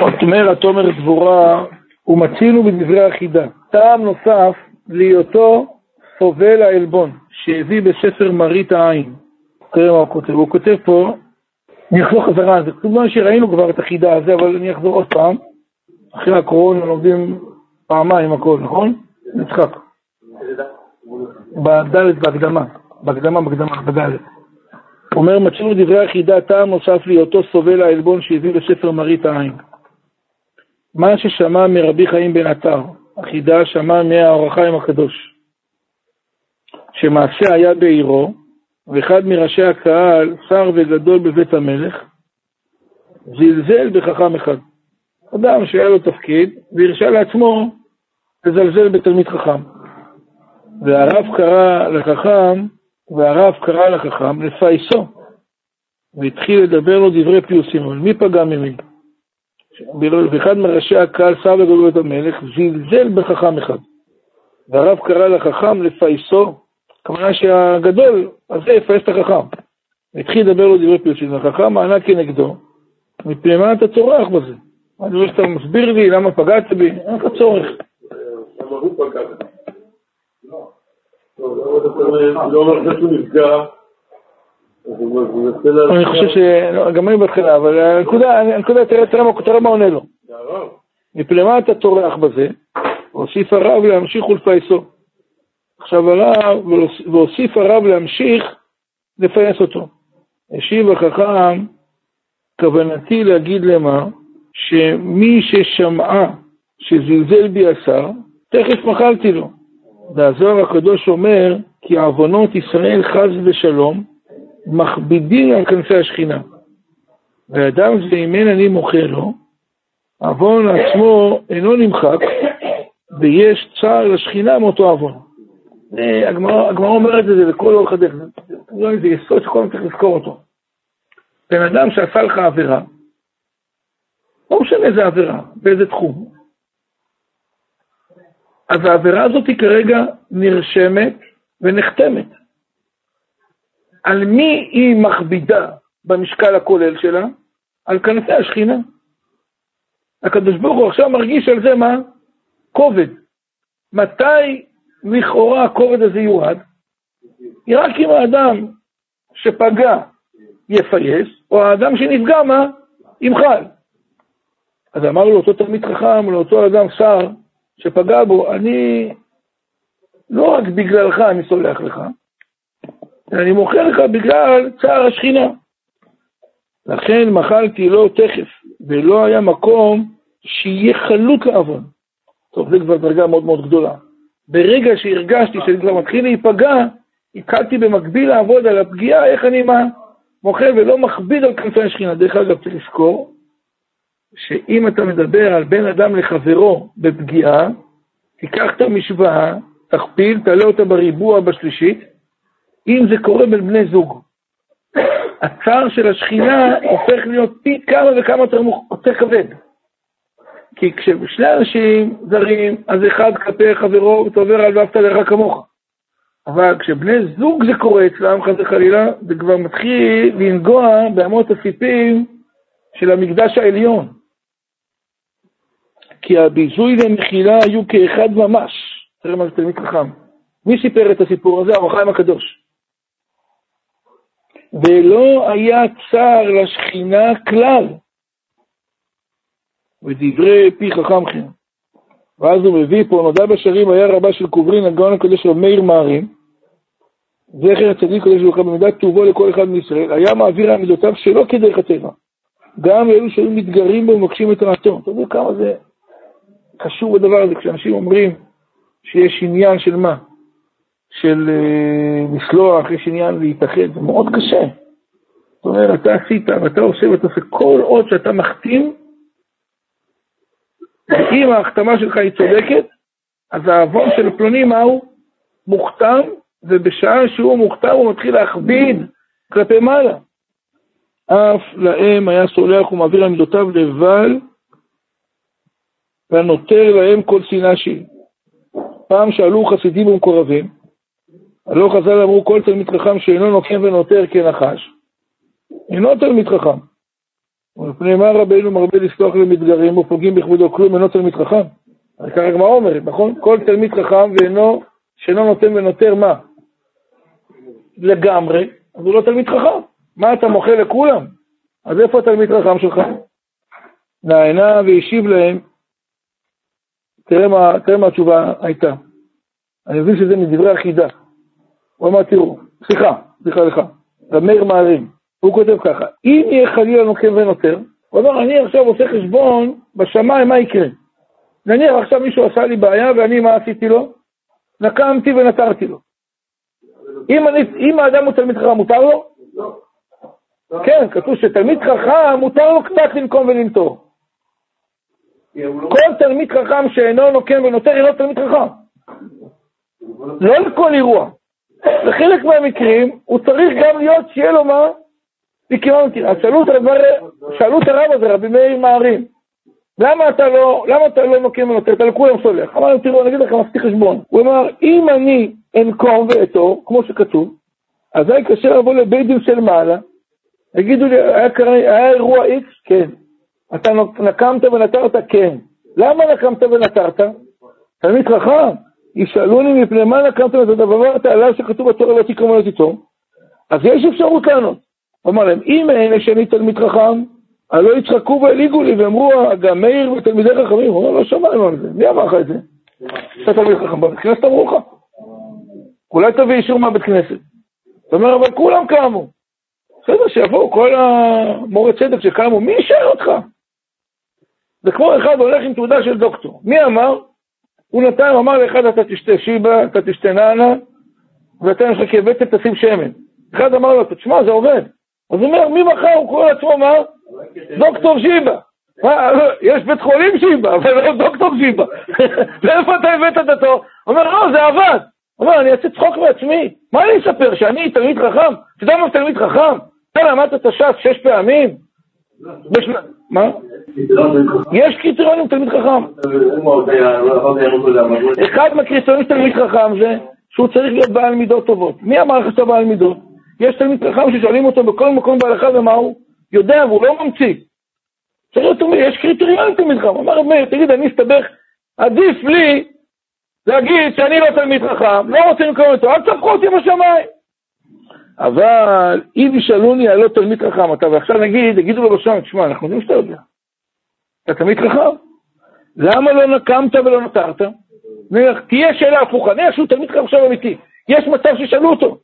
זאת אומרת, תומר דבורה, ומצינו בדברי החידה. טעם נוסף להיותו סובל העלבון, שהביא בספר מראית העין. תראה מה הוא כותב. הוא כותב פה, אני אחזור חזרה על זה. כמובן שראינו כבר את החידה הזה, אבל אני אחזור עוד פעם. אחרי הקורונה לומדים פעמיים הכל, נכון? נצחק. בדלת בהקדמה, בהקדמה, בהקדמה, בדלת. אומר, מצאנו דברי החידה טעם נוסף להיותו סובל העלבון שהביא בספר מראית העין. מה ששמע מרבי חיים בן עטר, החידה שמע מהאור החיים הקדוש, שמעשה היה בעירו, ואחד מראשי הקהל, שר וגדול בבית המלך, זלזל בחכם אחד. אדם שהיה לו תפקיד, והרשה לעצמו לזלזל בתלמיד חכם. והרב קרא לחכם, והרב קרא לחכם לפייסו, והתחיל לדבר לו דברי פיוסים, אבל מי פגע ממי? ואחד מראשי הקהל, שר וגדול בית המלך, זלזל בחכם אחד. והרב קרא לחכם לפייסו, כמובן שהגדול הזה יפייס את החכם. והתחיל לדבר לו דברי פיוסים, והחכם ענה כנגדו, מפני מה אתה צורח בזה? אני רואה שאתה מסביר לי למה פגעת בי, אין לך צורך. למה הוא פגע בי? לא, לא אומר שהוא נפגע. אני חושב ש... גם אני בהתחלה, אבל הנקודה, תראה מה עונה לו. מפני מה אתה טורח בזה? והוסיף הרב להמשיך ולפייסו. עכשיו הרב, והוסיף הרב להמשיך לפייס אותו. השיב החכם, כוונתי להגיד למה, שמי ששמעה שזלזל בי השר, תכף מחלתי לו. והזוהר הקדוש אומר, כי עוונות ישראל חס ושלום, מכבידים על כנפי השכינה. ואדם זה אם אין אני מוכר לו, עוון עצמו אינו נמחק, ויש צער לשכינה מאותו עוון. הגמרא אומרת את זה לכל אורך הדרך, זה יסוד שכל הזמן צריך לזכור אותו. בן אדם שעשה לך עבירה, לא משנה איזה עבירה, באיזה תחום. אז העבירה הזאת היא כרגע נרשמת ונחתמת. על מי היא מכבידה במשקל הכולל שלה? על כנפי השכינה. הקדוש ברוך הוא עכשיו מרגיש על זה מה? כובד. מתי לכאורה הכובד הזה יורד? רק אם האדם שפגע יפייס, או האדם שנפגע מה? ימחל. אז אמר לו אותו תלמיד חכם, לאותו אדם שר שפגע בו, אני לא רק בגללך אני סולח לך, אני מוכר לך בגלל צער השכינה. לכן מחלתי לו תכף, ולא היה מקום שיהיה חלוט לעוון. טוב, זה כבר דרגה מאוד מאוד גדולה. ברגע שהרגשתי שאני כבר מתחיל להיפגע, התחלתי במקביל לעבוד על הפגיעה, איך אני מה? מוכר ולא מכביד על כנפי השכינה. דרך אגב, צריך לזכור שאם אתה מדבר על בין אדם לחברו בפגיעה, תיקח את המשוואה, תכפיל, תעלה אותה בריבוע בשלישית, אם זה קורה בין בני זוג. הצער של השכינה הופך להיות פי כמה וכמה יותר, יותר כבד. כי כששני אנשים זרים, אז אחד כלפי חברו, עובר על ואהבת לך כמוך. אבל כשבני זוג זה קורה אצלם, חס וחלילה, זה כבר מתחיל לנגוע באמות הסיפים של המקדש העליון. כי הביזוי והמחילה היו כאחד ממש. תראה מה זה תלמיד חכם. מי סיפר את הסיפור הזה? אור החיים הקדוש. ולא היה צער לשכינה כלל. ודברי פי חכם כן. ואז הוא מביא פה, נודע בשערים היה רבה של קוברין, הגאון הקדוש רב מאיר מערים, זכר הצדיק קדוש ברוך הוא במידת טובו לכל אחד מישראל, היה מעביר על מידותיו שלא כדרך הטבע. גם אלו שהיו מתגרים בו ומבקשים את רעתו. אתה יודע כמה זה קשור בדבר הזה, כשאנשים אומרים שיש עניין של מה? של לסלוח, יש עניין להתאחד, זה מאוד קשה. זאת אומרת, אתה עשית ואתה עושה ואתה עושה כל עוד שאתה מחתים, אם ההחתמה שלך היא צודקת, אז העוון של פלוני מהו? מוכתם, ובשעה שהוא מוכתם הוא מתחיל להכביד כלפי מעלה. אף להם היה סולח ומעביר עמידותיו לבל, והנותר להם כל שנאה שהיא. פעם שאלו חסידים ומקורבים, הלא חז"ל אמרו כל תלמיד חכם שאינו נוקם ונותר כנחש, אינו תלמיד חכם. ומפני מה רבינו מרבה לסלוח למתגרים ופוגעים בכבודו כלום אינו תלמיד חכם. אז ככה הגמרא אומרת, נכון? כל תלמיד חכם ואינו, שאינו נותן ונותר מה? לגמרי, אז הוא לא תלמיד חכם. מה אתה מוחה לכולם? אז איפה התלמיד חכם שלך? נענה והשיב להם, תראה מה, תראה מה התשובה הייתה. אני מבין שזה מדברי החידה. הוא אמר, תראו, סליחה, סליחה לך, רב מאיר מערים, הוא כותב ככה, אם יהיה חלילה נוקם ונותר, הוא אומר, אני עכשיו עושה חשבון בשמיים, מה יקרה? נניח עכשיו מישהו עשה לי בעיה ואני, מה עשיתי לו? נקמתי ונטרתי לו. אם, אני, אם האדם הוא תלמיד חכם, מותר לו? כן, כתוב שתלמיד חכם, מותר לו קצת לנקום ולנטור. כל תלמיד חכם שאינו נוקם ונותר אינו תלמיד חכם. לא לכל אירוע. בחלק מהמקרים הוא צריך גם להיות שיהיה לו מה? מכיוון, שאלו את הרב הזה, רבי מאיר מערים, למה אתה לא, למה אתה לא נוקם ונותר? אתה לכולם סולח. אמר להם, תראו, אני אגיד לכם, עשיתי חשבון. הוא אמר, אם אני אנקום ואתו, כמו שכתוב, אזי כאשר אבוא לבית דין של מעלה, יגידו לי, היה, היה אירוע איקס? כן. אתה נקמת ונטרת? כן. למה נקמת ונטרת? תלמיד חכם, ישאלוני מפני מה נקמת ונטרת, ואמרת עליו שכתוב בתורה לא תקרא ולא תיטור. אז יש אפשרות לענות. אמר להם, אם אין שאני תלמיד חכם, הלא יצחקו והליגו לי, ואמרו, גם מאיר ותלמידי חכמים, הוא אומר, לא שמענו על זה, מי אמר לך את זה? אתה תלמיד חכם, בבית כנסת אמרו לך. אולי תביא אישור מהבית כנסת. זאת אומרת, אבל כולם קמו. בסדר, שיבואו כל המורה צדק שקמו, מי ישאר אותך? זה כמו אחד הולך עם תעודה של דוקטור. מי אמר? הוא נתן, אמר לאחד, אתה תשתה שיבה, אתה תשתה נענה, ואתה לך כבטת, תשים שמן. אחד אמר לו, תשמע, זה עובד. אז הוא אומר, מי מחר הוא קורא לעצמו מה? דוקטור שיבה. יש בית חולים שיבה, אבל לא דוקטור שיבה. ואיפה אתה הבאת את התור? הוא אומר, לא, זה עבד. הוא אומר, אני אעשה צחוק מעצמי. מה אני אספר, שאני תלמיד חכם? אתה יודע מה תלמיד חכם? אתה למדת את הש"ס שש פעמים? מה? יש קריטריונים תלמיד חכם. אחד מהקריטריונים של תלמיד חכם זה שהוא צריך להיות בעל מידות טובות. מי אמר לך שאתה בעל מידות? יש תלמיד חכם ששואלים אותו בכל מקום בהלכה ומה הוא? יודע והוא לא ממציא. יש קריטריונים תלמיד חכם. אמר רב מאיר, תגיד, אני אסתבך, עדיף לי להגיד שאני לא תלמיד חכם, לא רוצה לקרוא אותו, אל תספחו אותי בשמיים. אבל אם ישאלוני הלא תלמיד חכם אתה, ועכשיו נגיד, יגידו לו בשם, תשמע, אנחנו יודעים שאתה יודע. אתה תלמיד חכם? למה לא נקמת ולא נותרת? תהיה שאלה הפוכה, נראה שהוא תלמיד חכם עכשיו אמיתי, יש מצב שישאלו אותו.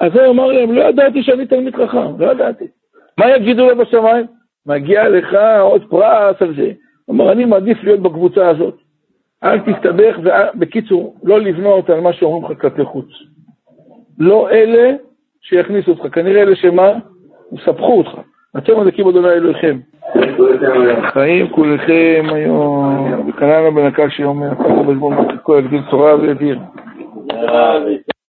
אז הוא אמר להם, לא ידעתי שאני תלמיד חכם, לא ידעתי. מה יגידו לו בשמיים? מגיע לך עוד פרס על זה. הוא אמר, אני מעדיף להיות בקבוצה הזאת. אל תסתבך, בקיצור, לא לבנות על מה שאומרים לך כלפי חוץ. לא אלה שיכניסו אותך, כנראה אלה שמה? יספחו אותך. אתם מדליקים אדוני אלוהיכם. חיים כולכם היום, וקנאנו בנקל שיאמר, כל חשבון כל הגדיל תורה והדיר.